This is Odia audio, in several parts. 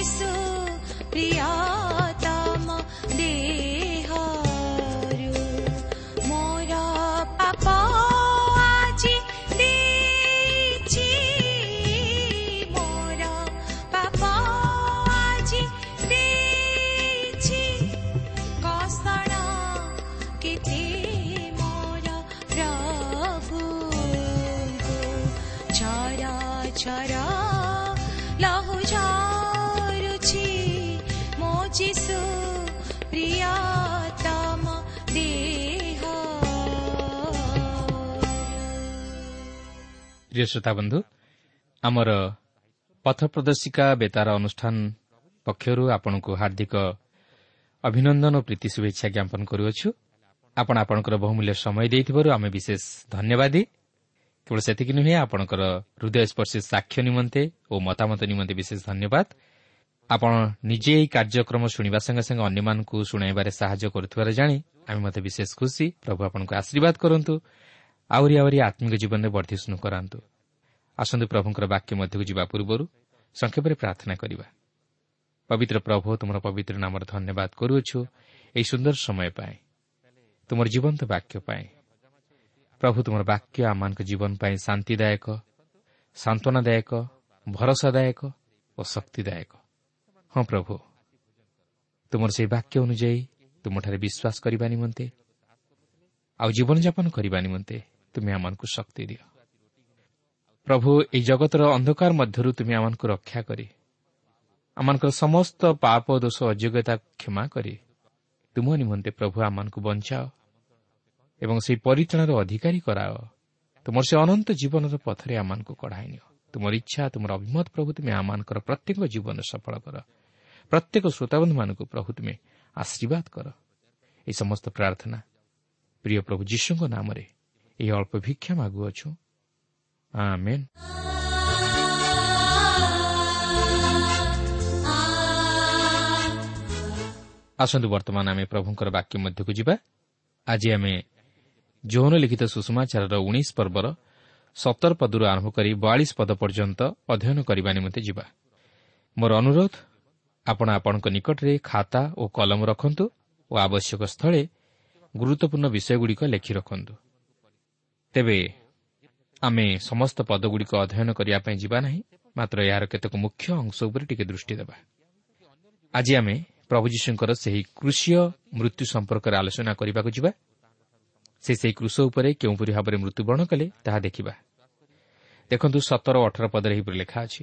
मिसु प्रिया। ପ୍ରିୟ ଶ୍ରୋତାବନ୍ଧୁ ଆମର ପଥ ପ୍ରଦର୍ଶିକା ବେତାର ଅନୁଷ୍ଠାନ ପକ୍ଷରୁ ଆପଣଙ୍କୁ ହାର୍ଦ୍ଦିକ ଅଭିନନ୍ଦନ ଓ ପ୍ରୀତି ଶୁଭେଚ୍ଛା ଜ୍ଞାପନ କରୁଅଛୁ। ଆପଣ ଆପଣଙ୍କର ବହୁମୂଲ୍ୟ ସମୟ ଦେଇଥିବାରୁ ଆମେ ବିଶେଷ ଧନ୍ୟବାଦ। କେବଳ ସେତିକି ନୁହେଁ ଆପଣଙ୍କର ହୃଦୟସ୍ପର୍ଶୀ ସାକ୍ଷ୍ୟ ନିମନ୍ତେ ଓ ମତାମତ ନିମନ୍ତେ ବିଶେଷ ଧନ୍ୟବାଦ। ଆପଣ ନିଜେ ଏହି କାର୍ଯ୍ୟକ୍ରମ ଶୁଣିବା ସଙ୍ଗେ ସଙ୍ଗେ ଅନ୍ୟମାନଙ୍କୁ ଶୁଣାଇବାରେ ସାହାଯ୍ୟ କରୁଥିବାର ଜାଣି ଆମେ ମୋତେ ବିଶେଷ ଖୁସି। ପ୍ରଭୁ ଆପଣଙ୍କୁ ଆଶୀର୍ବାଦ କରନ୍ତୁ। ଆହୁରି ଆହୁରି ଆତ୍ମିକ ଜୀବନରେ ବର୍ଦ୍ଧିଷ୍ଣୁ କରାନ୍ତୁ। ଆସନ୍ତୁ ପ୍ରଭୁଙ୍କର ବାକ୍ୟ ମଧ୍ୟକୁ ଯିବା ପୂର୍ବରୁ ସଂକ୍ଷେପରେ ପ୍ରାର୍ଥନା କରିବା। ପବିତ୍ର ପ୍ରଭୁ ତୁମର ପବିତ୍ର ନାମର ଧନ୍ୟବାଦ କରୁଅଛୁ। ଏହି ସୁନ୍ଦର ସମୟ ପାଇଁ ତୁମର ଜୀବନ୍ତ ବାକ୍ୟ ପାଇଁ ପ୍ରଭୁ ତୁମର ବାକ୍ୟ ଆମମାନଙ୍କ ଜୀବନ ପାଇଁ ଶାନ୍ତିଦାୟକ ସାନ୍ତ୍ୱନାଦାୟକ ଭରସାଦାୟକ ଓ ଶକ୍ତିଦାୟକ ହଁ ପ୍ରଭୁ ତୁମର ସେହି ବାକ୍ୟ ଅନୁଯାୟୀ ତୁମଠାରେ ବିଶ୍ୱାସ କରିବା ନିମନ୍ତେ ଆଉ ଜୀବନଯାପନ କରିବା ନିମନ୍ତେ ତୁମେ ଆମମାନଙ୍କୁ ଶକ୍ତି ଦିଅ ପ୍ରଭୁ ଏହି ଜଗତର ଅନ୍ଧକାର ମଧ୍ୟରୁ ତୁମେ ଆମମାନଙ୍କୁ ରକ୍ଷା କରି ଆମମାନଙ୍କର ସମସ୍ତ ପାପ ଦୋଷ ଅଯୋଗ୍ୟତା କ୍ଷମା କରି ତୁମ ନିମନ୍ତେ ପ୍ରଭୁ ଆମମାନଙ୍କୁ ବଞ୍ଚାଅ ଏବଂ ସେହି ପରିଚାଳନାର ଅଧିକାରୀ କରାଅ ତୁମର ସେ ଅନନ୍ତ ଜୀବନର ପଥରେ ଆମମାନଙ୍କୁ କଢ଼ାଇ ନିଅ ତୁମର ଇଚ୍ଛା ତୁମର ଅଭିମତ ପ୍ରଭୁ ତୁମେ ଆମମାନଙ୍କର ପ୍ରତ୍ୟେକ ଜୀବନରେ ସଫଳ କର ପ୍ରତ୍ୟେକ ଶ୍ରୋତାବନ୍ଧୁମାନଙ୍କୁ ପ୍ରଭୁ ତୁମେ ଆଶୀର୍ବାଦ କର ଏହି ସମସ୍ତ ପ୍ରାର୍ଥନା ପ୍ରିୟ ପ୍ରଭୁ ଯୀଶୁଙ୍କ ନାମରେ ଏହି ଅଳ୍ପ ଭିକ୍ଷା ମାଗୁଅଛୁ ଆମେନ୍ ଆସନ୍ତୁ ବର୍ତ୍ତମାନ ଆମେ ପ୍ରଭୁଙ୍କର ବାକ୍ୟ ମଧ୍ୟକୁ ଯିବା ଆଜି ଆମେ ଯୌନ ଲିଖିତ ସୁଷମାଚାରର ଉଣେଇଶ ପର୍ବର ସତର ପଦରୁ ଆରମ୍ଭ କରି ବୟାଳିଶ ପଦ ପର୍ଯ୍ୟନ୍ତ ଅଧ୍ୟୟନ କରିବା ନିମନ୍ତେ ଯିବା। ମୋର ଅନୁରୋଧ ଆପଣ ଆପଣଙ୍କ ନିକଟରେ ଖାତା ଓ କଲମ ରଖନ୍ତୁ ଓ ଆବଶ୍ୟକ ସ୍ଥଳେ ଗୁରୁତ୍ୱପୂର୍ଣ୍ଣ ବିଷୟଗୁଡ଼ିକ ଲେଖି ରଖନ୍ତୁ। ତେବେ ଆମେ ସମସ୍ତ ପଦଗୁଡ଼ିକ ଅଧ୍ୟୟନ କରିବା ପାଇଁ ଯିବା ନାହିଁ ମାତ୍ର ଏହାର କେତେକ ମୁଖ୍ୟ ଅଂଶ ଉପରେ ଟିକେ ଦୃଷ୍ଟି ଦେବା। ଆଜି ଆମେ ପ୍ରଭୁ ଯୀଶୁଙ୍କର ସେହି କୃଷିୟ ମୃତ୍ୟୁ ସମ୍ପର୍କରେ ଆଲୋଚନା କରିବାକୁ ଯିବା। ସେ ସେହି କୃଷ ଉପରେ କେଉଁପରି ଭାବରେ ମୃତ୍ୟୁବରଣ କଲେ ତାହା ଦେଖିବା। ଦେଖନ୍ତୁ ସତର ଅଠର ପଦରେ ଏହିପରି ଲେଖା ଅଛି।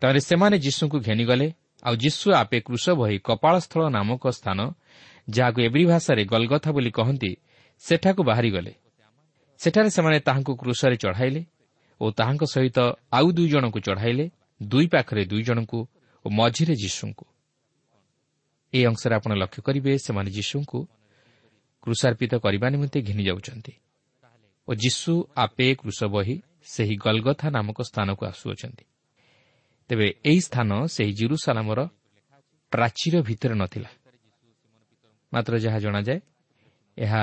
ତାହେଲେ ସେମାନେ ଯୀଶୁଙ୍କୁ ଘେନିଗଲେ ଆଉ ଯୀଶୁ ଆପେ କୃଷ ବହି କପାଳସ୍ଥଳ ନାମକ ସ୍ଥାନ ଯାହାକୁ ଏବ୍ରି ଭାଷାରେ ଗଲଗଥା ବୋଲି କହନ୍ତି ସେଠାକୁ ବାହାରିଗଲେ। ସେଠାରେ ସେମାନେ ତାହାଙ୍କୁ କୃଷରେ ଚଢ଼ାଇଲେ ଓ ତାହାଙ୍କ ସହିତ ଆଉ ଦୁଇ ଜଣଙ୍କୁ ଚଢ଼ାଇଲେ ଦୁଇ ପାଖରେ ଦୁଇ ଜଣଙ୍କୁ ଓ ମଝିରେ ଯୀଶୁଙ୍କୁ। ଏହି ଅଂଶରେ ଆପଣ ଲକ୍ଷ୍ୟ କରିବେ ସେମାନେ ଯୀଶୁଙ୍କୁ କୃଷାର୍ପିତ କରିବା ନିମନ୍ତେ ଘିନି ଯାଉଛନ୍ତି। ଓ ଯୀଶୁ ଆପେ କୃଷ ବହି ସେହି ଗଲଗଥା ନାମକ ସ୍ଥାନକୁ ଆସୁଅଛନ୍ତି। ତେବେ ଏହି ସ୍ଥାନ ସେହି ଜିରୁସାଲାମର ପ୍ରାଚୀର ଭିତରେ ନଥିଲା। ମାତ୍ର ଯାହା ଜଣାଯାଏ ଏହା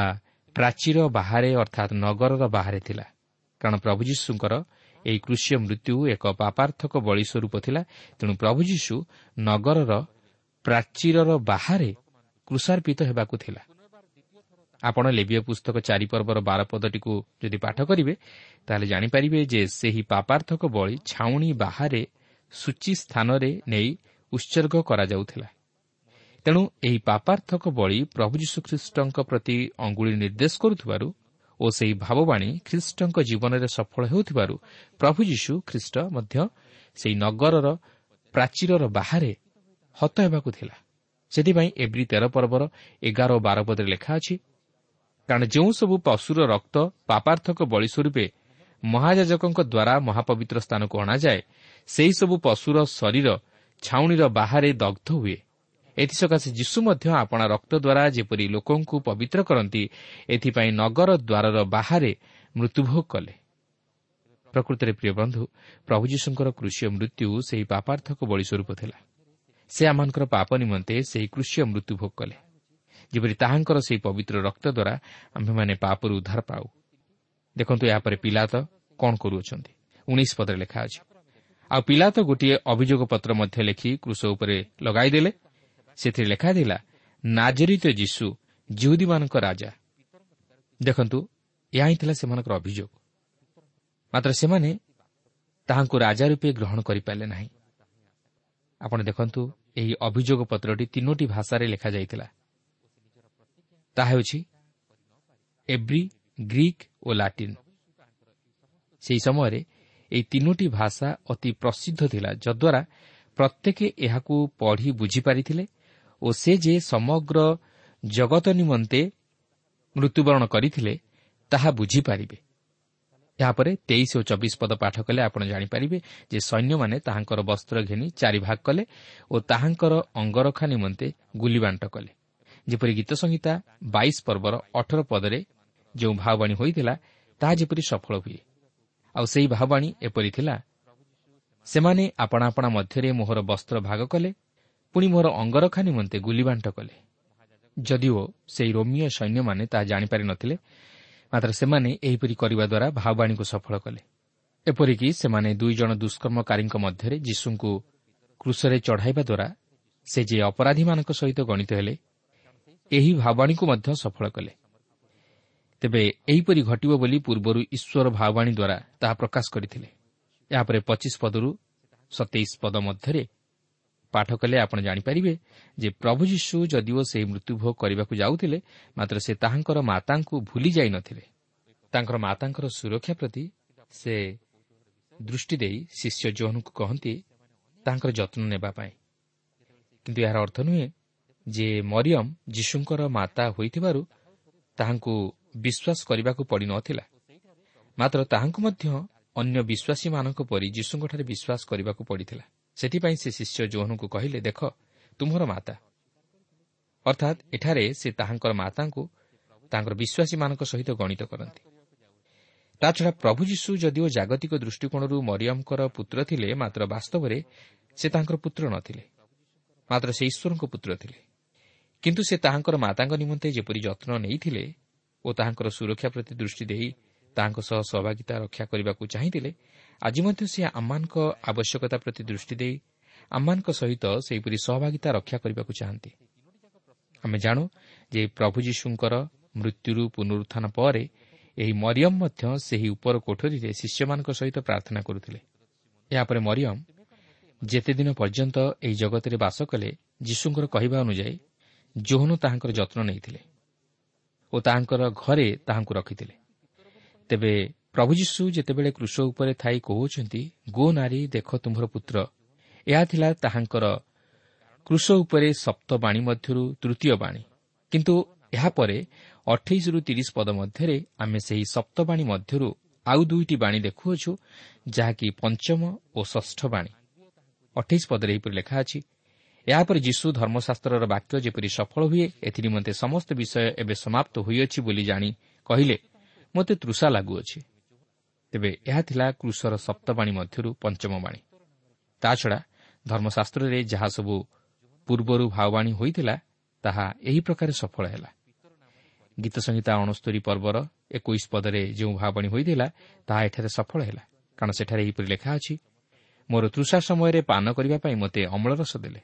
ପ୍ରାଚୀର ବାହାରେ ଅର୍ଥାତ୍ ନଗରର ବାହାରେ ଥିଲା। କାରଣ ପ୍ରଭୁ ଯୀଶୁଙ୍କର ଏହି କୃଷିୟ ମୃତ୍ୟୁ ଏକ ପାପାର୍ଥକ ବଳି ସ୍ୱରୂପ ଥିଲା। ତେଣୁ ପ୍ରଭୁ ଯୀଶୁ ନଗରର ପ୍ରାଚୀରର ବାହାରେ କୃଷାର୍ପିତ ହେବାକୁ ଥିଲା। ଆପଣ ଲେବିୟ ପୁସ୍ତକ ଚାରିପର୍ବର ବାରପଦଟିକୁ ଯଦି ପାଠ କରିବେ ତାହେଲେ ଜାଣିପାରିବେ ଯେ ସେହି ପାପାର୍ଥକ ବଳି ଛାଉଣି ବାହାରେ ସୂଚୀ ସ୍ଥାନରେ ନେଇ ଉତ୍ସର୍ଗ କରାଯାଉଥିଲା। ତେଣୁ ଏହି ପାପାର୍ଥକ ବଳି ପ୍ରଭୁ ଯୀଶୁଖ୍ରୀଷ୍ଟଙ୍କ ପ୍ରତି ଅଙ୍ଗୁଳି ନିର୍ଦ୍ଦେଶ କରୁଥିବାରୁ ଓ ସେହି ଭାବବାଣୀ ଖ୍ରୀଷ୍ଟଙ୍କ ଜୀବନରେ ସଫଳ ହେଉଥିବାରୁ ପ୍ରଭୁ ଯୀଶୁ ଖ୍ରୀଷ୍ଟ ମଧ୍ୟ ସେହି ନଗରର ପ୍ରାଚୀରର ବାହାରେ ହତ ହେବାକୁ ଥିଲା। ସେଥିପାଇଁ ଏବ୍ରି ତେର ପର୍ବର ଏଗାର ଓ ବାର ପଦରେ ଲେଖା ଅଛି କାରଣ ଯେଉଁସବୁ ପଶୁର ରକ୍ତ ପାପାର୍ଥକ ବଳି ସ୍ୱରୂପେ ମହାଯାଜକଙ୍କ ଦ୍ୱାରା ମହାପବିତ୍ର ସ୍ଥାନକୁ ଅଣାଯାଏ ସେହିସବୁ ପଶୁର ଶରୀର ଛାଉଣିର ବାହାରେ ଦଗ୍ଧ ହୁଏ। ଏଥିସକାଶେ ଯୀଶୁ ମଧ୍ୟ ଆପଣା ରକ୍ତ ଦ୍ୱାରା ଯେପରି ଲୋକଙ୍କୁ ପବିତ୍ର କରନ୍ତି ଏଥିପାଇଁ ନଗର ଦ୍ୱାରର ବାହାରେ ମୃତ୍ୟୁଭୋଗ କଲେ। ପ୍ରକୃତରେ ପ୍ରିୟ ବନ୍ଧୁ ପ୍ରଭୁ ଯୀଶୁଙ୍କର କୃଷିୟ ମୃତ୍ୟୁ ସେହି ପାପାର୍ଥକ ବଳି ସ୍ୱରୂପ ଥିଲା। ସେ ଆମମାନଙ୍କର ପାପ ନିମନ୍ତେ ସେହି କୃଷିୟ ମୃତ୍ୟୁଭୋଗ କଲେ। ଯେପରି ତାହାଙ୍କର ସେହି ପବିତ୍ର ରକ୍ତ ଦ୍ୱାରା ଆମ୍ଭେମାନେ ପାପରୁ ଉଦ୍ଧାର ପାଉ। ଦେଖନ୍ତୁ ଏହାପରେ ପିଲାତ କ'ଣ କରୁଅଛନ୍ତି। ଉଣେଇଶ ପଦରେ ଲେଖା ଅଛି। ଆଉ ପିଲାତ ଗୋଟିଏ ଅଭିଯୋଗ ପତ୍ର ମଧ୍ୟ ଲେଖି କୃଷ ଉପରେ ଲଗାଇଦେଲେ ସେଥିରେ ଲେଖାଥିଲା ନାଜରିତ ଯୀଶୁ ଜିହୁଦୀମାନଙ୍କ ରାଜା। ଦେଖନ୍ତୁ ଏହା ହିଁ ଥିଲା ସେମାନଙ୍କର ଅଭିଯୋଗ। ମାତ୍ର ସେମାନେ ତାହାଙ୍କୁ ରାଜା ରୂପେ ଗ୍ରହଣ କରିପାରିଲେ ନାହିଁ। ଆପଣ ଦେଖନ୍ତୁ ଏହି ଅଭିଯୋଗ ପତ୍ରଟି ତିନୋଟି ଭାଷାରେ ଲେଖାଯାଇଥିଲା। ତାହା ହେଉଛି ଏବ୍ରି ଗ୍ରୀକ୍ ଓ ଲାଟିନ୍। ସେହି ସମୟରେ ଏହି ତିନୋଟି ଭାଷା ଅତି ପ୍ରସିଦ୍ଧ ଥିଲା ଯଦ୍ୱାରା ପ୍ରତ୍ୟେକେ ଏହାକୁ ପଢ଼ି ବୁଝିପାରିଥିଲେ ଓ ସେ ଯେ ସମଗ୍ର ଜଗତ ନିମନ୍ତେ ମୃତ୍ୟୁବରଣ କରିଥିଲେ ତାହା ବୁଝିପାରିବେ। ଏହାପରେ ତେଇଶ ଓ ଚବିଶ ପଦ ପାଠ କଲେ ଆପଣ ଜାଣିପାରିବେ ଯେ ସୈନ୍ୟମାନେ ତାହାଙ୍କର ବସ୍ତ୍ର ଘେନି ଚାରିଭାଗ କଲେ ଓ ତାହାଙ୍କର ଅଙ୍ଗରଖା ନିମନ୍ତେ ଗୁଲିବାଣ୍ଟ କଲେ। ଯେପରି ଗୀତ ସଂହିତା ବାଇଶ ପର୍ବର ଅଠର ପଦରେ ଯେଉଁ ଭାବବାଣୀ ହୋଇଥିଲା ତାହା ଯେପରି ସଫଳ ହୁଏ। ଆଉ ସେହି ଭାବବାଣୀ ଏପରି ଥିଲା ସେମାନେ ଆପଣା ଆପଣା ମଧ୍ୟରେ ମୋହର ବସ୍ତ୍ର ଭାଗ କଲେ ପୁଣି ମୋର ଅଙ୍ଗରଖା ନିମନ୍ତେ ଗୁଲିବାଣ୍ଟ କଲେ। ଯଦିଓ ସେହି ରୋମିଓ ସୈନ୍ୟମାନେ ତାହା ଜାଣିପାରି ନଥିଲେ ମାତ୍ର ସେମାନେ ଏହିପରି କରିବା ଦ୍ୱାରା ଭାବବାଣୀକୁ ସଫଳ କଲେ। ଏପରିକି ସେମାନେ ଦୁଇ ଜଣ ଦୁଷ୍କର୍ମକାରୀଙ୍କ ମଧ୍ୟରେ ଯୀଶୁଙ୍କୁ କୃଷରେ ଚଢ଼ାଇବା ଦ୍ୱାରା ସେ ଯେ ଅପରାଧୀମାନଙ୍କ ସହିତ ଗଣିତ ହେଲେ ଏହି ଭାବବାଣୀକୁ ମଧ୍ୟ ସଫଳ କଲେ। ତେବେ ଏହିପରି ଘଟିବ ବୋଲି ପୂର୍ବରୁ ଈଶ୍ୱର ଭାବବାଣୀ ଦ୍ୱାରା ତାହା ପ୍ରକାଶ କରିଥିଲେ। ଏହାପରେ ପଚିଶ ପଦରୁ ସତେଇଶ ପଦ ମଧ୍ୟରେ ପାଠ କଲେ। ଆପଣ ଜାଣିପାରିବେ ଯେ ପ୍ରଭୁ ଯୀଶୁ ଯଦିଓ ସେହି ମୃତ୍ୟୁଭୋଗ କରିବାକୁ ଯାଉଥିଲେ ମାତ୍ର ସେ ତାହାଙ୍କର ମାତାଙ୍କୁ ଭୁଲି ଯାଇନଥିଲେ ତାଙ୍କର ମାତାଙ୍କର ସୁରକ୍ଷା ପ୍ରତି ସେ ଦୃଷ୍ଟି ଦେଇ ଶିଷ୍ୟ ଜୋହନଙ୍କୁ କହନ୍ତି ତାଙ୍କର ଯତ୍ନ ନେବା ପାଇଁ। କିନ୍ତୁ ଏହାର ଅର୍ଥ ନୁହେଁ ଯେ ମରିୟମ୍ ଯୀଶୁଙ୍କର ମାତା ହୋଇଥିବାରୁ ତାହାଙ୍କୁ ବିଶ୍ୱାସ କରିବାକୁ ପଡ଼ିନଥିଲା ମାତ୍ର ତାହାଙ୍କୁ ମଧ୍ୟ ଅନ୍ୟ ବିଶ୍ୱାସୀମାନଙ୍କ ପରି ଯୀଶୁଙ୍କଠାରେ ବିଶ୍ୱାସ କରିବାକୁ ପଡ଼ିଥିଲା। ସେଥିପାଇଁ ସେ ଶିଷ୍ୟ ଜୋହନଙ୍କୁ କହିଲେ ଦେଖ ତୁମର ମାତା। ଅର୍ଥାତ୍ ଏଠାରେ ସେ ତାହାଙ୍କର ମାତାଙ୍କୁ ତାଙ୍କର ବିଶ୍ୱାସୀମାନଙ୍କ ସହିତ ଗଣିତ କରନ୍ତି। ତାଛଡ଼ା ପ୍ରଭୁ ଯୀଶୁ ଯଦିଓ ଜାଗତିକ ଦୃଷ୍ଟିକୋଣରୁ ମରିୟମଙ୍କର ପୁତ୍ର ଥିଲେ ମାତ୍ର ବାସ୍ତବରେ ସେ ତାଙ୍କର ପୁତ୍ର ନଥିଲେ। ମାତ୍ର ସେ ଈଶ୍ୱରଙ୍କ ପୁତ୍ର ଥିଲେ। କିନ୍ତୁ ସେ ତାହାଙ୍କର ମାତାଙ୍କ ନିମନ୍ତେ ଯେପରି ଯତ୍ନ ନେଇଥିଲେ ଓ ତାହାଙ୍କର ସୁରକ୍ଷା ପ୍ରତି ଦୃଷ୍ଟି ଦେଇ ତାହାଙ୍କ ସହ ସହଭାଗିତା ରକ୍ଷା କରିବାକୁ ଚାହିଁଥିଲେ ଆଜି ମଧ୍ୟ ସେ ଆମମାନଙ୍କ ଆବଶ୍ୟକତା ପ୍ରତି ଦୃଷ୍ଟି ଦେଇ ଆମମାନଙ୍କ ସହିତ ସେହିପରି ସହଭାଗିତା ରକ୍ଷା କରିବାକୁ ଚାହାନ୍ତି ଆମେ ଜାଣୁ ଯେ ପ୍ରଭୁ ଯୀଶୁଙ୍କର ମୃତ୍ୟୁରୁ ପୁନରୁତ୍ଥାନ ପରେ ଏହି ମରିୟମ୍ ମଧ୍ୟ ସେହି ଉପର କୋଠରୀରେ ଶିଷ୍ୟମାନଙ୍କ ସହିତ ପ୍ରାର୍ଥନା କରୁଥିଲେ। ଏହାପରେ ମରିୟମ୍ ଯେତେଦିନ ପର୍ଯ୍ୟନ୍ତ ଏହି ଜଗତରେ ବାସ କଲେ ଯୀଶୁଙ୍କର କହିବା ଅନୁଯାୟୀ ଜୋହନ ତାହାଙ୍କର ଯତ୍ନ ନେଇଥିଲେ ଓ ତାହାଙ୍କର ଘରେ ତାହାଙ୍କୁ ରଖିଥିଲେ। ତେବେ ପ୍ରଭୁ ଯୀଶୁ ଯେତେବେଳେ କୃଷ ଉପରେ ଥାଇ କହୁଛନ୍ତି ଗୋ ନାରୀ ଦେଖ ତୁମ୍ଭର ପୁତ୍ର ଏହା ଥିଲା ତାହାଙ୍କର କୃଷ ଉପରେ ସପ୍ତ ବାଣୀ ମଧ୍ୟରୁ ତୃତୀୟ ବାଣୀ। କିନ୍ତୁ ଏହାପରେ ଅଠେଇଶରୁ ତିରିଶ ପଦ ମଧ୍ୟରେ ଆମେ ସେହି ସପ୍ତବାଣୀ ମଧ୍ୟରୁ ଆଉ ଦୁଇଟି ବାଣୀ ଦେଖୁଅଛୁ ଯାହାକି ପଞ୍ଚମ ଓ ଷଷ୍ଠ ବାଣୀ। ଅଠେଇଶ ପଦରେ ଏହିପରି ଲେଖା ଅଛି ଏହାପରେ ଯୀଶୁ ଧର୍ମଶାସ୍ତ୍ରର ବାକ୍ୟ ଯେପରି ସଫଳ ହୁଏ ଏଥିନିମନ୍ତେ ସମସ୍ତ ବିଷୟ ଏବେ ସମାପ୍ତ ହୋଇଅଛି ବୋଲି ଜାଣି କହିଲେ ମୋତେ ତୃଷା ଲାଗୁଅଛି। ତେବେ ଏହା ଥିଲା କୃଷର ସପ୍ତବାଣୀ ମଧ୍ୟରୁ ପଞ୍ଚମ ବାଣୀ। ତାଛଡ଼ା ଧର୍ମଶାସ୍ତ୍ରରେ ଯାହା ସବୁ ପୂର୍ବରୁ ଭାବବାଣୀ ହୋଇଥିଲା ତାହା ଏହି ପ୍ରକାର ସଫଳ ହେଲା। ଗୀତ ସଂହିତା ଅଣସ୍ତରୀ ପର୍ବର ଏକୋଇଶ ପଦରେ ଯେଉଁ ଭାବବାଣୀ ହୋଇଥିଲା ତାହା ଏଠାରେ ସଫଳ ହେଲା। କାରଣ ସେଠାରେ ଏହିପରି ଲେଖା ଅଛି ମୋର ତୃଷା ସମୟରେ ପାନ କରିବା ପାଇଁ ମୋତେ ଅମଳ ରସ ଦେଲେ।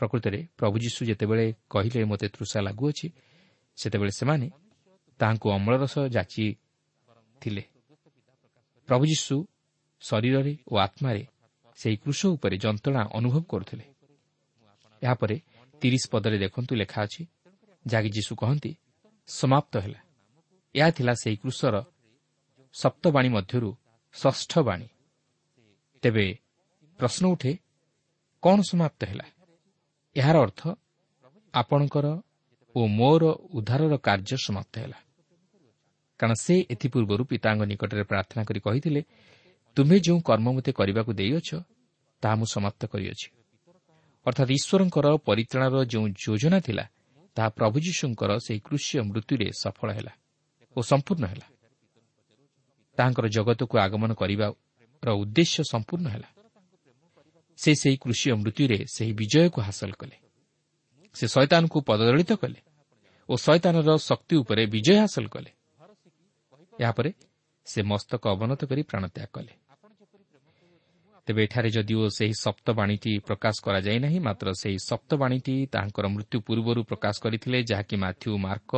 ପ୍ରକୃତରେ ପ୍ରଭୁ ଯୀଶୁ ଯେତେବେଳେ କହିଲେ ମୋତେ ତୃଷା ଲାଗୁଅଛି ସେତେବେଳେ ସେମାନେ ତାହାଙ୍କୁ ଅମଳ ରସ ଯାଚିଥିଲେ। ପ୍ରଭୁ ଯୀଶୁ ଶରୀରରେ ଓ ଆତ୍ମାରେ ସେହି କୃଷ ଉପରେ ଯନ୍ତ୍ରଣା ଅନୁଭବ କରୁଥିଲେ। ଏହାପରେ ତିରିଶ ପଦରେ ଦେଖନ୍ତୁ ଲେଖା ଅଛି ଯାହାକି ଯୀଶୁ କହନ୍ତି ସମାପ୍ତ ହେଲା। ଏହା ଥିଲା ସେହି କୃଷର ସପ୍ତବାଣୀ ମଧ୍ୟରୁ ଷଷ୍ଠ ବାଣୀ। ତେବେ ପ୍ରଶ୍ନ ଉଠେ କ'ଣ ସମାପ୍ତ ହେଲା? ଏହାର ଅର୍ଥ ଆପଣଙ୍କର ଓ ମୋର ଉଦ୍ଧାରର କାର୍ଯ୍ୟ ସମାପ୍ତ ହେଲା। କାରଣ ସେ ଏଥିପୂର୍ବରୁ ପିତାଙ୍କ ନିକଟରେ ପ୍ରାର୍ଥନା କରି କହିଥିଲେ ତୁମ୍ଭେ ଯେଉଁ କର୍ମ ମୋତେ କରିବାକୁ ଦେଇଅଛ ତାହା ମୁଁ ସମାପ୍ତ କରିଅଛି। ଅର୍ଥାତ୍ ଈଶ୍ୱରଙ୍କର ପରିତ୍ରାଣର ଯେଉଁ ଯୋଜନା ଥିଲା ତାହା ପ୍ରଭୁ ଯୀଶୁଙ୍କର ସେହି କୃଷି ମୃତ୍ୟୁରେ ସଫଳ ହେଲା ଓ ସମ୍ପୂର୍ଣ୍ଣ ହେଲା। ତାହାଙ୍କର ଜଗତକୁ ଆଗମନ କରିବାର ଉଦ୍ଦେଶ୍ୟ ସମ୍ପୂର୍ଣ୍ଣ ହେଲା। ସେ ସେହି କୃଷି ମୃତ୍ୟୁରେ ସେହି ବିଜୟକୁ ହାସଲ କଲେ। ସେ ଶୈତାନକୁ ପଦଦଳିତ କଲେ ଓ ଶୈତାନର ଶକ୍ତି ଉପରେ ବିଜୟ ହାସଲ କଲେ। ଏହାପରେ ସେ ମସ୍ତକ ଅବନତ କରି ପ୍ରାଣତ୍ୟାଗ କଲେ। ତେବେ ଏଠାରେ ଯଦିଓ ସେହି ସପ୍ତବାଣୀଟି ପ୍ରକାଶ କରାଯାଇ ନାହିଁ ମାତ୍ର ସେହି ସପ୍ତବାଣୀଟି ତାହାଙ୍କର ମୃତ୍ୟୁ ପୂର୍ବରୁ ପ୍ରକାଶ କରିଥିଲେ ଯାହାକି ମାଥ୍ୟୁ ମାର୍କ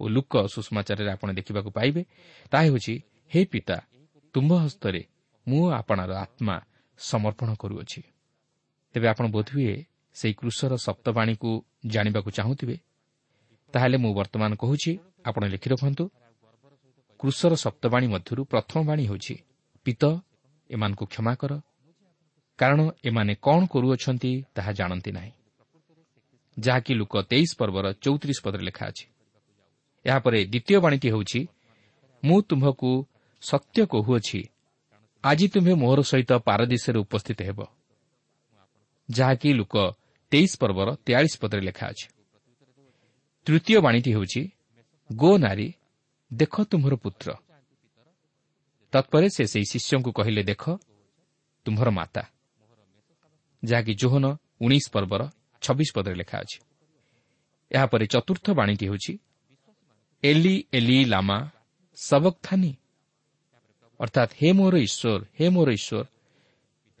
ଓ ଲୁକ ସୁଷମାଚାରରେ ଆପଣ ଦେଖିବାକୁ ପାଇବେ। ତାହା ହେଉଛି ହେ ପିତା ତୁମ୍ଭ ହସ୍ତରେ ମୁଁ ଆପଣାର ଆତ୍ମା ସମର୍ପଣ କରୁଅଛି। ତେବେ ଆପଣ ବୋଧହୁଏ ସେହି କୃଷର ସପ୍ତବାଣୀକୁ ଜାଣିବାକୁ ଚାହୁଁଥିବେ? ତାହେଲେ ମୁଁ ବର୍ତ୍ତମାନ କହୁଛି ଆପଣ ଲେଖି ରଖନ୍ତୁ। କୃଷର ସପ୍ତବାଣୀ ମଧ୍ୟରୁ ପ୍ରଥମ ବାଣୀ ହେଉଛି ପିତ ଏମାନଙ୍କୁ କ୍ଷମା କର। କାରଣ ଏମାନେ କ'ଣ କରୁଅଛନ୍ତି ତାହା ଜାଣନ୍ତି ନାହିଁ। ଯାହାକି ଲୋକ ତେଇଶ ପର୍ବର ଚଉତିରିଶ ପଦରେ ଲେଖା ଅଛି। ଏହାପରେ ଦ୍ୱିତୀୟ ବାଣୀଟି ହେଉଛି ମୁଁ ତୁମ୍ଭକୁ ସତ୍ୟ କହୁଅଛି। ଆଜି ତୁମ୍ଭେ ମୋହର ସହିତ ପାରଦେଶରେ ଉପସ୍ଥିତ ହେବ। ଯାହାକି ଲୋକ ତେଇଶ ପର୍ବର ତେୟାଳିଶ ପଦରେ ଲେଖା ଅଛି। ତୃତୀୟ ବାଣୀଟି ହେଉଛି ଗୋ ନାରୀ ଦେଖ ତୁମ୍ଭର ପୁତ୍ର। ତତ୍ପରେ ସେ ସେହି ଶିଷ୍ୟଙ୍କୁ କହିଲେ ଦେଖ ତୁମ୍ଭର ମାତା। ଯାହାକି ଜୋହନ ଉଣେଇଶ ପର୍ବର ଛବିଶ ପଦରେ ଲେଖା ଅଛି। ଏହାପରେ ଚତୁର୍ଥ ବାଣୀଟି ହେଉଛି ଏଲି ଏଲି ଲାମା ସବକ୍ଥାନି। ଅର୍ଥାତ୍ ହେ ମୋର ଈଶ୍ୱର ହେ ମୋର ଈଶ୍ୱର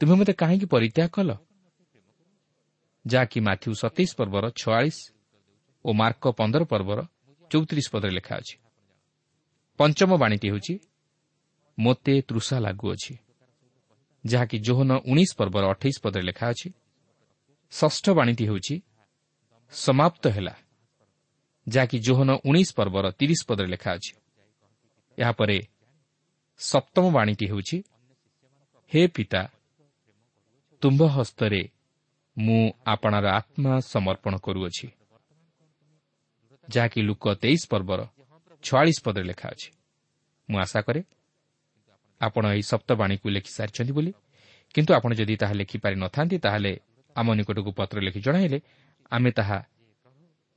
ତୁମେ ମୋତେ କାହିଁକି ପରିତ୍ୟାଗ କଲ? ଯାହାକି ମାଥ୍ୟୁ ସତେଇଶ ପର୍ବର ଛୟାଳିଶ ଓ ମାର୍କ ପନ୍ଦର ପର୍ବର ଚଉତିରିଶ ପଦରେ ଲେଖା ଅଛି। ପଞ୍ଚମ ବାଣୀଟି ହେଉଛି ମୋତେ ତୃଷା ଲାଗୁଅଛି ଯାହାକି ଜୋହନ ଉଣେଇଶ ପର୍ବର ଅଠେଇଶ ପଦରେ ଲେଖା ଅଛି। ଷଷ୍ଠ ବାଣୀଟି ହେଉଛି ସମାପ୍ତ ହେଲା ଯାହାକି ଜୋହନ ଉଣେଇଶ ପର୍ବର ତିରିଶ ପଦରେ ଲେଖା ଅଛି। ଏହାପରେ ସପ୍ତମ ବାଣୀଟି ହେଉଛି ହେ ପିତା ତୁମ୍ଭ ହସ୍ତରେ ମୁଁ ଆପଣାର ଆତ୍ମା ସମର୍ପଣ କରୁଅଛି। ଯାହାକି ଲୁକ ତେଇଶ ପର୍ବର ଛୟାଳିଶ ପଦରେ ଲେଖା ଅଛି। ମୁଁ ଆଶା କରେ ଆପଣ ଏହି ସପ୍ତବାଣୀକୁ ଲେଖିସାରିଛନ୍ତି ବୋଲି। କିନ୍ତୁ ଆପଣ ଯଦି ତାହା ଲେଖିପାରିନଥାନ୍ତି ତାହେଲେ ଆମ ନିକଟକୁ ପତ୍ର ଲେଖି ଜଣାଇଲେ ଆମେ ତାହା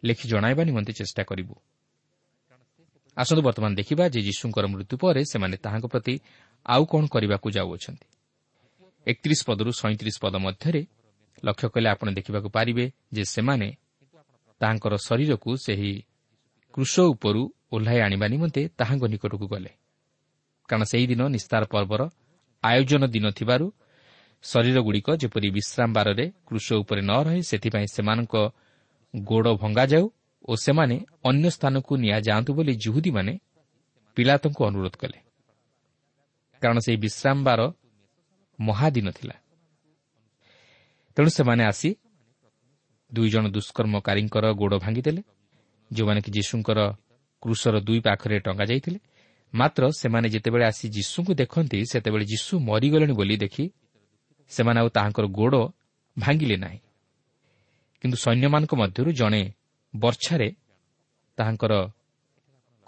ଲେଖି ଜଣାଇବା ନିମନ୍ତେ ଚେଷ୍ଟା କରିବୁ। ଆସନ୍ତୁ ବର୍ତ୍ତମାନ ଦେଖିବା ଯେ ଯୀଶୁଙ୍କର ମୃତ୍ୟୁ ପରେ ସେମାନେ ତାହାଙ୍କ ପ୍ରତି ଆଉ କ'ଣ କରିବାକୁ ଯାଉଅଛନ୍ତି। ଏକତିରିଶ ପଦରୁ ସଇଁତିରିଶ ପଦ ମଧ୍ୟରେ ଲକ୍ଷ୍ୟ କଲେ ଆପଣ ଦେଖିବାକୁ ପାରିବେ ଯେ ସେମାନେ ତାହାଙ୍କର ଶରୀରକୁ ସେହି କୃଷ ଉପରୁ ଓହ୍ଲାଇ ଆଣିବା ନିମନ୍ତେ ତାହାଙ୍କ ନିକଟକୁ ଗଲେ। କାରଣ ସେହିଦିନ ନିସ୍ତାର ପର୍ବର ଆୟୋଜନ ଦିନ ଥିବାରୁ ଶରୀରଗୁଡ଼ିକ ଯେପରି ବିଶ୍ରାମ ବାରରେ କୃଷ ଉପରେ ନ ରହେ ସେଥିପାଇଁ ସେମାନଙ୍କ ଗୋଡ଼ ଭଙ୍ଗାଯାଉ ଓ ସେମାନେ ଅନ୍ୟ ସ୍ଥାନକୁ ନିଆଯାଆନ୍ତୁ ବୋଲି ଜୁହୁଦୀମାନେ ପିଲାତଙ୍କୁ ଅନୁରୋଧ କଲେ। କାରଣ ସେହି ବିଶ୍ରାମବାର ମହାଦିନ ଥିଲା। ତେଣୁ ସେମାନେ ଆସି ଦୁଇ ଜଣ ଦୁଷ୍କର୍ମକାରୀଙ୍କର ଗୋଡ଼ ଭାଙ୍ଗିଦେଲେ ଯେଉଁମାନେ କି ଯୀଶୁଙ୍କର କୃଷର ଦୁଇ ପାଖରେ ଟଙ୍ଗା ଯାଇଥିଲେ। ମାତ୍ର ସେମାନେ ଯେତେବେଳେ ଆସି ଯୀଶୁଙ୍କୁ ଦେଖନ୍ତି ସେତେବେଳେ ଯୀଶୁ ମରିଗଲେଣି ବୋଲି ଦେଖି ସେମାନେ ଆଉ ତାହାଙ୍କର ଗୋଡ଼ ଭାଙ୍ଗିଲେ ନାହିଁ। କିନ୍ତୁ ସୈନ୍ୟମାନଙ୍କ ମଧ୍ୟରୁ ଜଣେ ବର୍ଷାରେ ତାହାଙ୍କର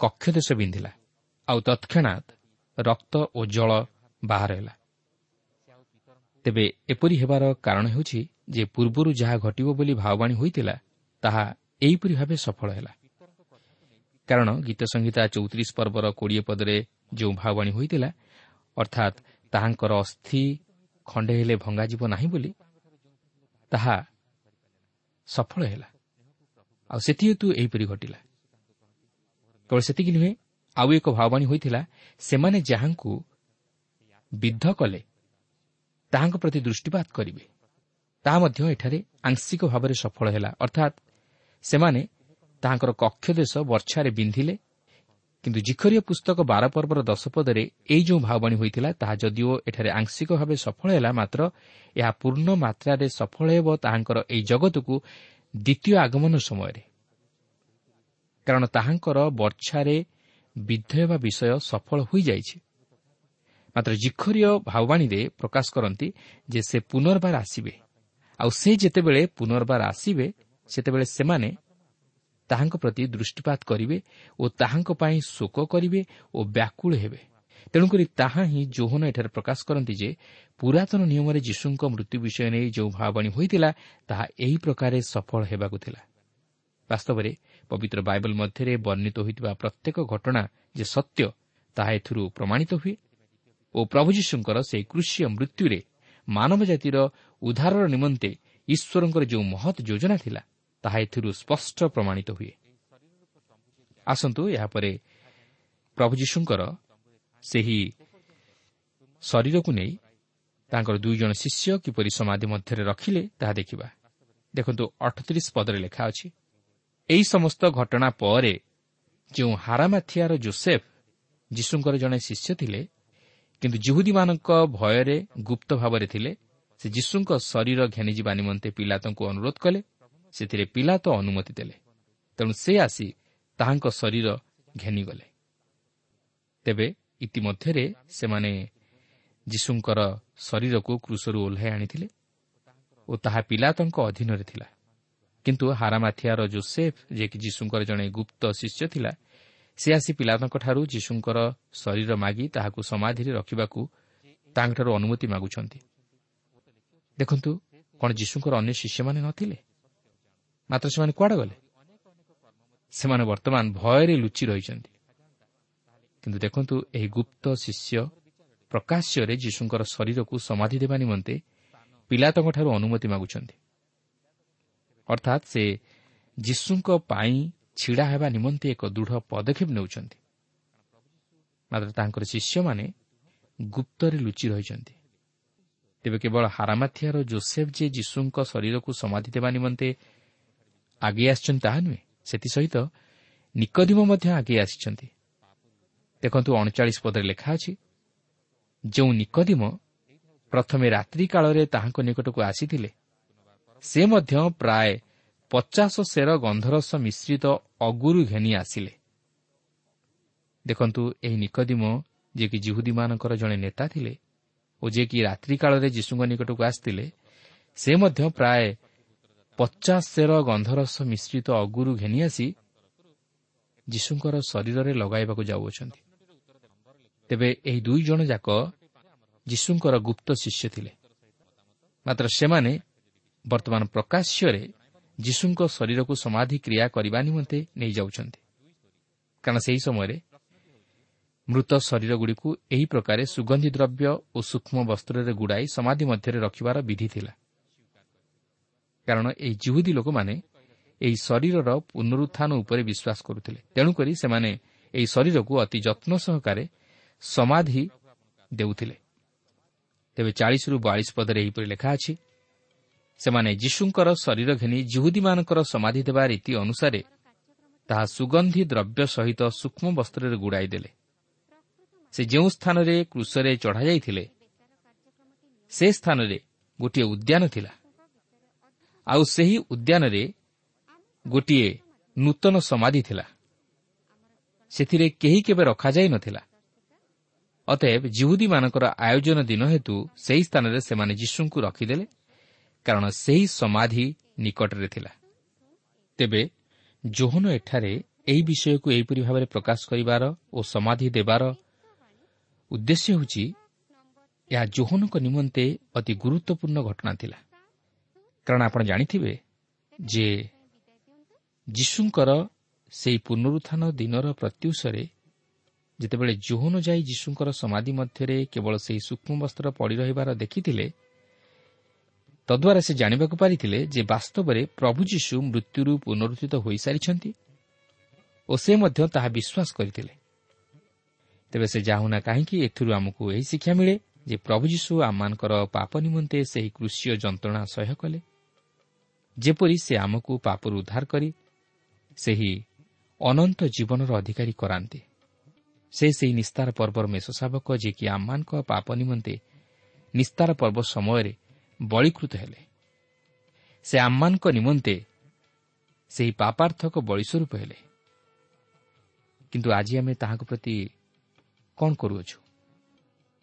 କକ୍ଷଦେଶ ବିନ୍ଧିଲା। ଆଉ ତତ୍କ୍ଷଣାତ୍ ରକ୍ତ ଓ ଜଳ ବାହାର ହେଲା ତେବେ ଏପରି ହେବାର କାରଣ ହେଉଛି ଯେ ପୂର୍ବରୁ ଯାହା ଘଟିବ ବୋଲି ଭାବବାଣୀ ହୋଇଥିଲା ତାହା ଏହିପରି ଭାବେ ସଫଳ ହେଲା। କାରଣ ଗୀତ ସଂହିତା ଚଉତିରିଶ ପର୍ବର କୋଡ଼ିଏ ପଦରେ ଯେଉଁ ଭାବବାଣୀ ହୋଇଥିଲା ଅର୍ଥାତ୍ ତାହାଙ୍କର ଅସ୍ଥି ଖଣ୍ଡେ ହେଲେ ଭଙ୍ଗାଯିବ ନାହିଁ ବୋଲି ତାହା ସଫଳ ହେଲା। ଆଉ ସେଥିହେତୁ ଏହିପରି ଘଟିଲା। କେବଳ ସେତିକି ନୁହେଁ ଆଉ ଏକ ଭାବବାଣୀ ହୋଇଥିଲା ସେମାନେ ଯାହାଙ୍କୁ ବିଦ୍ଧ କଲେ ତାହାଙ୍କ ପ୍ରତି ଦୃଷ୍ଟିପାତ କରିବେ। ତାହା ମଧ୍ୟ ଏଠାରେ ଆଂଶିକ ଭାବରେ ସଫଳ ହେଲା। ଅର୍ଥାତ୍ ସେମାନେ ତାହାଙ୍କର କକ୍ଷ ଦେଶ ବର୍ଷାରେ ବିନ୍ଧିଲେ। କିନ୍ତୁ ଜିଖରୀୟ ପୁସ୍ତକ ବାର ପର୍ବର ଦଶ ପଦରେ ଏହି ଯେଉଁ ଭାବବାଣୀ ହୋଇଥିଲା ତାହା ଯଦିଓ ଏଠାରେ ଆଂଶିକ ଭାବେ ସଫଳ ହେଲା ମାତ୍ର ଏହା ପୂର୍ଣ୍ଣ ମାତ୍ରାରେ ସଫଳ ହେବ ତାହାଙ୍କର ଏହି ଜଗତକୁ ଦ୍ୱିତୀୟ ଆଗମନ ସମୟରେ। କାରଣ ତାହାଙ୍କର ବର୍ଷାରେ ବିଦ୍ଧ ହେବା ବିଷୟ ସଫଳ ହୋଇଯାଇଛି। ମାତ୍ର ଜିଖରୀୟ ଭାବବାଣୀରେ ପ୍ରକାଶ କରନ୍ତି ଯେ ସେ ପୁନର୍ବାର ଆସିବେ। ଆଉ ସେ ଯେତେବେଳେ ପୁନର୍ବାର ଆସିବେ ସେତେବେଳେ ସେମାନେ ତାହାଙ୍କ ପ୍ରତି ଦୃଷ୍ଟିପାତ କରିବେ ଓ ତାହାଙ୍କ ପାଇଁ ଶୋକ କରିବେ ଓ ବ୍ୟାକୁଳ ହେବେ। ତେଣୁକରି ତାହା ହିଁ ଯୌହନ ଏଠାରେ ପ୍ରକାଶ କରନ୍ତି ଯେ ପୁରାତନ ନିୟମରେ ଯୀଶୁଙ୍କ ମୃତ୍ୟୁ ବିଷୟ ନେଇ ଯେଉଁ ଭାବବାଣୀ ହୋଇଥିଲା ତାହା ଏହି ପ୍ରକାରେ ସଫଳ ହେବାକୁ ଥିଲା। ବାସ୍ତବରେ ପବିତ୍ର ବାଇବଲ ମଧ୍ୟରେ ବର୍ଣ୍ଣିତ ହୋଇଥିବା ପ୍ରତ୍ୟେକ ଘଟଣା ଯେ ସତ୍ୟ ତାହା ଏଥିରୁ ପ୍ରମାଣିତ ହୁଏ ଓ ପ୍ରଭୁ ଯୀଶୁଙ୍କର ସେହି କୃଷିୟ ମୃତ୍ୟୁରେ ମାନବ ଜାତିର ଉଦ୍ଧାରର ନିମନ୍ତେ ଈଶ୍ୱରଙ୍କର ଯେଉଁ ମହତ୍ ଯୋଜନା ଥିଲା ତାହା ଏଥିରୁ ସ୍ପଷ୍ଟ ପ୍ରମାଣିତ ହୁଏ। ଆସନ୍ତୁ ଏହାପରେ ପ୍ରଭୁ ଯୀଶୁଙ୍କର ସେହି ଶରୀରକୁ ନେଇ ତାଙ୍କର ଦୁଇ ଜଣ ଶିଷ୍ୟ କିପରି ସମାଧି ମଧ୍ୟରେ ରଖିଲେ ତାହା ଦେଖିବା। ଦେଖନ୍ତୁ ଅଠତିରିଶ ପଦରେ ଲେଖା ଅଛି ଏହି ସମସ୍ତ ଘଟଣା ପରେ ଯେଉଁ ହାରାମାଥିଆର ଜୋସେଫ ଯୀଶୁଙ୍କର ଜଣେ ଶିଷ୍ୟ ଥିଲେ କିନ୍ତୁ ଜୁହୁଦୀମାନଙ୍କ ଭୟରେ ଗୁପ୍ତ ଭାବରେ ଥିଲେ। ସେ ଯୀଶୁଙ୍କ ଶରୀର ଘେନିଯିବା ନିମନ୍ତେ ପିଲାତଙ୍କୁ ଅନୁରୋଧ କଲେ। ସେଥିରେ ପିଲା ତ ଅନୁମତି ଦେଲେ। ତେଣୁ ସେ ଆସି ତାହାଙ୍କ ଶରୀର ଘେନିଗଲେ। ତେବେ ଇତିମଧ୍ୟରେ ସେମାନେ ଯୀଶୁଙ୍କର ଶରୀରକୁ କୃଷରୁ ଓହ୍ଲାଇ ଆଣିଥିଲେ ଓ ତାହା ପିଲାତଙ୍କ ଅଧୀନରେ ଥିଲା। କିନ୍ତୁ ହାରାମାଥିଆର ଜୋସେଫ୍ ଯିଏକି ଯୀଶୁଙ୍କର ଜଣେ ଗୁପ୍ତ ଶିଷ୍ୟ ଥିଲା ସେ ଆସି ପିଲାତଙ୍କଠାରୁ ଯୀଶୁଙ୍କର ଶରୀର ମାଗି ତାହାକୁ ସମାଧିରେ ରଖିବାକୁ ତାଙ୍କଠାରୁ ଅନୁମତି ମାଗୁଛନ୍ତି। ଦେଖନ୍ତୁ କ'ଣ ଯୀଶୁଙ୍କର ଅନ୍ୟ ଶିଷ୍ୟମାନେ ନଥିଲେ? ମାତ୍ର ସେମାନେ କୁଆଡ଼େ ଗଲେ? ସେମାନେ ବର୍ତ୍ତମାନ ଭୟରେ ଲୁଚି ରହିଛନ୍ତି। କିନ୍ତୁ ଦେଖନ୍ତୁ ଏହି ଗୁପ୍ତ ଶିଷ୍ୟ ପ୍ରକାଶ୍ୟରେ ଯୀଶୁଙ୍କର ଶରୀରକୁ ସମାଧି ଦେବା ନିମନ୍ତେ ପିଲାତଙ୍କଠାରୁ ଅନୁମତି ମାଗୁଛନ୍ତି। ଅର୍ଥାତ୍ ସେ ଯୀଶୁଙ୍କ ପାଇଁ ଛିଡ଼ା ହେବା ନିମନ୍ତେ ଏକ ଦୃଢ଼ ପଦକ୍ଷେପ ନେଉଛନ୍ତି। ମାତ୍ର ତାଙ୍କର ଶିଷ୍ୟମାନେ ଗୁପ୍ତରେ ଲୁଚି ରହିଛନ୍ତି। ତେବେ କେବଳ ହାରାମାଥିଆର ଜୋସେଫ୍ ଯେ ଯୀଶୁଙ୍କ ଶରୀରକୁ ସମାଧି ଦେବା ନିମନ୍ତେ ଆଗେଇ ଆସିଛନ୍ତି ତାହା ନୁହେଁ ସେଥିସହିତ ନିକଦିମ ମଧ୍ୟ ଆଗେଇ ଆସିଛନ୍ତି। ଦେଖନ୍ତୁ ଅଣଚାଳିଶ ପଦରେ ଲେଖା ଅଛି ଯେଉଁ ନିକଦିମ ପ୍ରଥମେ ରାତ୍ରି କାଳରେ ତାହାଙ୍କ ନିକଟକୁ ଆସିଥିଲେ ସେ ମଧ୍ୟ ପ୍ରାୟ ପଚାଶ ସେର ଗନ୍ଧରସ ମିଶ୍ରିତ ଅଗୁରୁ ଘେନି ଆସିଲେ। ଦେଖନ୍ତୁ ଏହି ନିକଦିମ ଯିଏକି ଜିହୁଦୀମାନଙ୍କର ଜଣେ ନେତା ଥିଲେ ଓ ଯିଏକି ରାତ୍ରି କାଳରେ ଯୀଶୁଙ୍କ ନିକଟକୁ ଆସିଥିଲେ ସେ ମଧ୍ୟ ପ୍ରାୟ ପଚାଶ ସେର ଗନ୍ଧରସ ମିଶ୍ରିତ ଅଗୁରୁ ଘେନି ଆସି ଯୀଶୁଙ୍କର ଶରୀରରେ ଲଗାଇବାକୁ ଯାଉଅଛନ୍ତି। ତେବେ ଏହି ଦୁଇ ଜଣ ଯାକ ଯୀଶୁଙ୍କର ଗୁପ୍ତ ଶିଷ୍ୟ ଥିଲେ। ମାତ୍ର ସେମାନେ ବର୍ତ୍ତମାନ ପ୍ରକାଶ୍ୟରେ ଯୀଶୁଙ୍କ ଶରୀରକୁ ସମାଧି କ୍ରିୟା କରିବା ନିମନ୍ତେ ନେଇଯାଉଛନ୍ତି। କାରଣ ସେହି ସମୟରେ ମୃତ ଶରୀରଗୁଡ଼ିକୁ ଏହି ପ୍ରକାରେ ସୁଗନ୍ଧି ଦ୍ରବ୍ୟ ଓ ସୂକ୍ଷ୍ମ ବସ୍ତ୍ରରେ ଗୁଡ଼ାଇ ସମାଧି ମଧ୍ୟରେ ରଖିବାର ବିଧି ଥିଲା। କାରଣ ଏହି ଜିହୁଦୀ ଲୋକମାନେ ଏହି ଶରୀରର ପୁନରୁତ୍ଥାନ ଉପରେ ବିଶ୍ୱାସ କରୁଥିଲେ। ତେଣୁକରି ସେମାନେ ଏହି ଶରୀରକୁ ଅତି ଯତ୍ନ ସହକାରେ ସମାଧି ଦେଉଥିଲେ। ତେବେ ଚାଳିଶରୁ ବୟାଳିଶ ପଦରେ ଏହିପରି ଲେଖା ଅଛି ସେମାନେ ଯୀଶୁଙ୍କର ଶରୀର ଘେନି ଜିହୁଦୀମାନଙ୍କର ସମାଧି ଦେବା ରୀତି ଅନୁସାରେ ତାହା ସୁଗନ୍ଧି ଦ୍ରବ୍ୟ ସହିତ ସୂକ୍ଷ୍ମ ବସ୍ତ୍ରରେ ଗୁଡ଼ାଇ ଦେଲେ। ସେ ଯେଉଁ ସ୍ଥାନରେ କୃଷରେ ଚଢ଼ାଯାଇଥିଲେ ସେ ସ୍ଥାନରେ ଗୋଟିଏ ଉଦ୍ୟାନ ଥିଲା। ଆଉ ସେହି ଉଦ୍ୟାନରେ ଗୋଟିଏ ନୂତନ ସମାଧି ଥିଲା। ସେଥିରେ କେହି କେବେ ରଖାଯାଇ ନଥିଲା। ଅତଏବ ଜିହୁଦୀମାନଙ୍କର ଆୟୋଜନ ଦିନ ହେତୁ ସେହି ସ୍ଥାନରେ ସେମାନେ ଯୀଶୁଙ୍କୁ ରଖିଦେଲେ କାରଣ ସେହି ସମାଧି ନିକଟରେ ଥିଲା। ତେବେ ଜୋହନ ଏଠାରେ ଏହି ବିଷୟକୁ ଏହିପରି ଭାବରେ ପ୍ରକାଶ କରିବାର ଓ ସମାଧି ଦେବାର ଉଦ୍ଦେଶ୍ୟ ହେଉଛି ଏହା ଜୋହନଙ୍କ ନିମନ୍ତେ ଅତି ଗୁରୁତ୍ୱପୂର୍ଣ୍ଣ ଘଟଣା ଥିଲା। କାରଣ ଆପଣ ଜାଣିଥିବେ ଯେ ଯୀଶୁଙ୍କର ସେହି ପୁନରୁତ୍ଥାନ ଦିନର ପ୍ରତ୍ୟୁଷରେ ଯେତେବେଳେ ଜୋହନ ଯାଇ ଯୀଶୁଙ୍କର ସମାଧି ମଧ୍ୟରେ କେବଳ ସେହି ସୂକ୍ଷ୍ମ ବସ୍ତ୍ର ପଡ଼ି ରହିବାର ଦେଖିଥିଲେ ତଦ୍ୱାରା ସେ ଜାଣିବାକୁ ପାରିଥିଲେ ଯେ ବାସ୍ତବରେ ପ୍ରଭୁ ଯୀଶୁ ମୃତ୍ୟୁରୁ ପୁନରୁଦ୍ଧିତ ହୋଇସାରିଛନ୍ତି ଓ ସେ ମଧ୍ୟ ତାହା ବିଶ୍ୱାସ କରିଥିଲେ। ତେବେ ସେ ଯାହୁନା କାହିଁକି ଏଥିରୁ ଆମକୁ ଏହି ଶିକ୍ଷା ମିଳେ ଯେ ପ୍ରଭୁ ଯୀଶୁ ଆମମାନଙ୍କର ପାପ ନିମନ୍ତେ ସେହି କୃଷିୟ ଯନ୍ତ୍ରଣା ସହ୍ୟ କଲେ। ଯେପରି ସେ ଆମକୁ ପାପରୁ ଉଦ୍ଧାର କରି ସେହି ଅନନ୍ତ ଜୀବନର ଅଧିକାରୀ କରାନ୍ତି। ସେ ସେହି ନିସ୍ତାର ପର୍ବର ମେଷ ଶାବକ ଯିଏକି ଆମମାନଙ୍କ ପାପ ନିମନ୍ତେ ନିସ୍ତାର ପର୍ବ ସମୟରେ ବଳୀକୃତ ହେଲେ। ସେ ଆମମାନଙ୍କ ନିମନ୍ତେ ସେହି ପାପାର୍ଥକ ବଳିସ୍ୱରୂପ ହେଲେ। କିନ୍ତୁ ଆଜି ଆମେ ତାହାଙ୍କ ପ୍ରତି କ'ଣ କରୁଅଛୁ?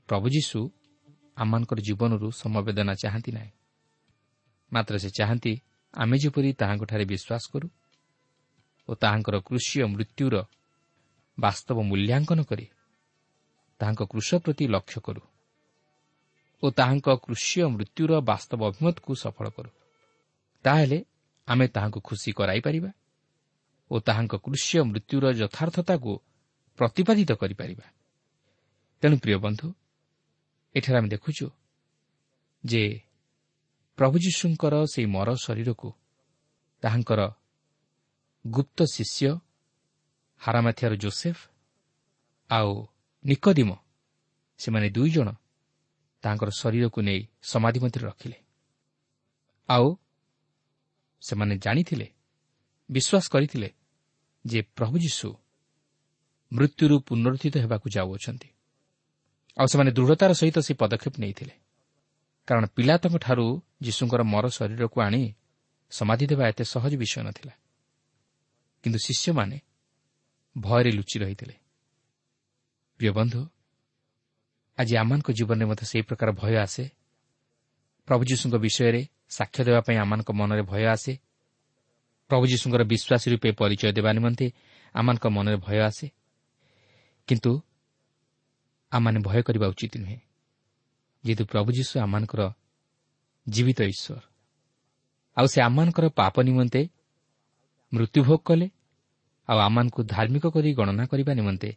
ପ୍ରଭୁ ଯୀଶୁ ଆମମାନଙ୍କର ଜୀବନରୁ ସମବେଦନା ଚାହାନ୍ତି ନାହିଁ। ମାତ୍ର ସେ ଚାହାନ୍ତି ଆମେ ଯେପରି ତାହାଙ୍କଠାରେ ବିଶ୍ୱାସ କରୁ ଓ ତାହାଙ୍କର କୃଷି ମୃତ୍ୟୁର ବାସ୍ତବ ମୂଲ୍ୟାଙ୍କନ କରି ତାହାଙ୍କ କୃଷ ପ୍ରତି ଲକ୍ଷ୍ୟ କରୁ। ଓ ତାହାଙ୍କ କୃଷି ମୃତ୍ୟୁର ବାସ୍ତବ ଅଭିମତକୁ ସଫଳ କରୁ। ତାହେଲେ ଆମେ ତାହାଙ୍କୁ ଖୁସି କରାଇପାରିବା ଓ ତାହାଙ୍କ କୃଷି ମୃତ୍ୟୁର ଯଥାର୍ଥତାକୁ ପ୍ରତିପାଦିତ କରିପାରିବା ତେଣୁ ପ୍ରିୟ ବନ୍ଧୁ ଏଠାରେ ଆମେ ଦେଖୁଛୁ ଯେ ପ୍ରଭୁ ଯୀଶୁଙ୍କର ସେହି ମର ଶରୀରକୁ ତାହାଙ୍କର ଗୁପ୍ତ ଶିଷ୍ୟ ହାରାମାଥିଆର ଜୋସେଫ ଆଉ ନିକଦିମ ସେମାନେ ଦୁଇ ଜଣ ତାଙ୍କର ଶରୀରକୁ ନେଇ ସମାଧି ମଧ୍ୟରେ ରଖିଲେ। ଆଉ ସେମାନେ ଜାଣିଥିଲେ ବିଶ୍ୱାସ କରିଥିଲେ ଯେ ପ୍ରଭୁ ଯୀଶୁ ମୃତ୍ୟୁରୁ ପୁନରୁଦ୍ଧିତ ହେବାକୁ ଯାଉଅଛନ୍ତି। ଆଉ ସେମାନେ ଦୃଢ଼ତାର ସହିତ ସେ ପଦକ୍ଷେପ ନେଇଥିଲେ। କାରଣ ପିଲାତଙ୍କଠାରୁ ଯୀଶୁଙ୍କର ମର ଶରୀରକୁ ଆଣି ସମାଧି ଦେବା ଏତେ ସହଜ ବିଷୟ ନଥିଲା। କିନ୍ତୁ ଶିଷ୍ୟମାନେ ଭୟରେ ଲୁଚି ରହିଥିଲେ। ପ୍ରିୟ ବନ୍ଧୁ ଆଜି ଆମମାନଙ୍କ ଜୀବନରେ ମଧ୍ୟ ସେହି ପ୍ରକାର ଭୟ ଆସେ। ପ୍ରଭୁ ଯୀଶୁଙ୍କ ବିଷୟରେ ସାକ୍ଷ୍ୟ ଦେବା ପାଇଁ ଆମମାନଙ୍କ ମନରେ ଭୟ ଆସେ। ପ୍ରଭୁ ଯୀଶୁଙ୍କର ବିଶ୍ୱାସୀ ରୂପେ ପରିଚୟ ଦେବା ନିମନ୍ତେ ଆମମାନଙ୍କ ମନରେ ଭୟ ଆସେ। କିନ୍ତୁ ଆମମାନେ ଭୟ କରିବା ଉଚିତ ନୁହେଁ। ଯେହେତୁ ପ୍ରଭୁ ଯୀଶୁ ଆମମାନଙ୍କର ଜୀବିତ ଈଶ୍ୱର। ଆଉ ସେ ଆମମାନଙ୍କର ପାପ ନିମନ୍ତେ ମୃତ୍ୟୁଭୋଗ କଲେ। ଆଉ ଆମମାନଙ୍କୁ ଧାର୍ମିକ କରି ଗଣନା କରିବା ନିମନ୍ତେ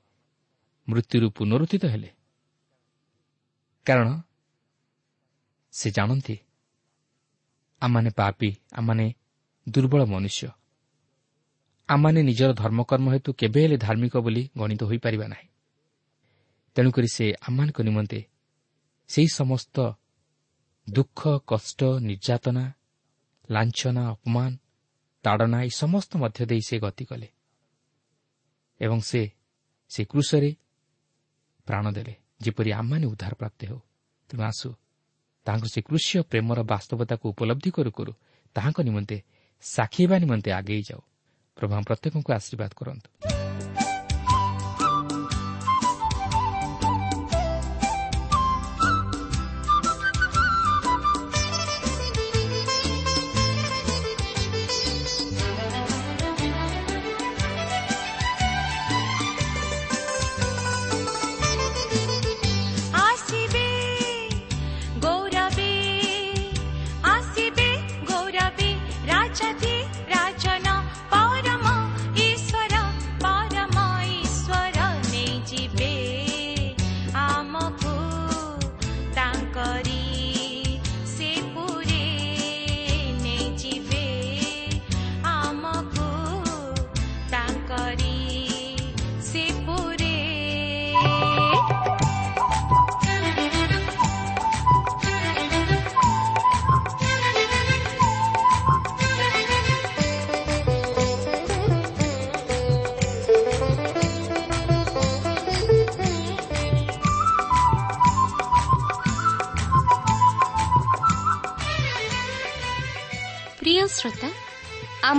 ମୃତ୍ୟୁରୁ ପୁନରୁତ୍ଥିତ ହେଲେ। କାରଣ ସେ ଜାଣନ୍ତି ଆମମାନେ ପାପି ଆମମାନେ ଦୁର୍ବଳ ମନୁଷ୍ୟ। ଆମମାନେ ନିଜର ଧର୍ମକର୍ମ ହେତୁ କେବେ ହେଲେ ଧାର୍ମିକ ବୋଲି ଗଣିତ ହୋଇପାରିବା ନାହିଁ। ତେଣୁକରି ସେ ଆମମାନଙ୍କ ନିମନ୍ତେ ସେହି ସମସ୍ତ ଦୁଃଖ କଷ୍ଟ ନିର୍ଯାତନା ଲାଞ୍ଛନା ଅପମାନ ତାଡ଼ନା ଏହି ସମସ୍ତ ମଧ୍ୟ ଦେଇ ସେ ଗତି କଲେ ଏବଂ ସେ ସେ କୃଷରେ ପ୍ରାଣ ଦେଲେ। ଯେପରି ଆମମାନେ ଉଦ୍ଧାର ପ୍ରାପ୍ତ ହେଉ। ତେଣୁ ଆସୁ ତାହାଙ୍କ ସେ କୃଷିୟ ପ୍ରେମର ବାସ୍ତବତାକୁ ଉପଲବ୍ଧି କରୁ କରୁ ତାହାଙ୍କ ନିମନ୍ତେ ସାକ୍ଷୀ ହେବା ନିମନ୍ତେ ଆଗେଇ ଯାଉ। ପ୍ରଭୁ ପ୍ରତ୍ୟେକଙ୍କୁ ଆଶୀର୍ବାଦ କରନ୍ତୁ।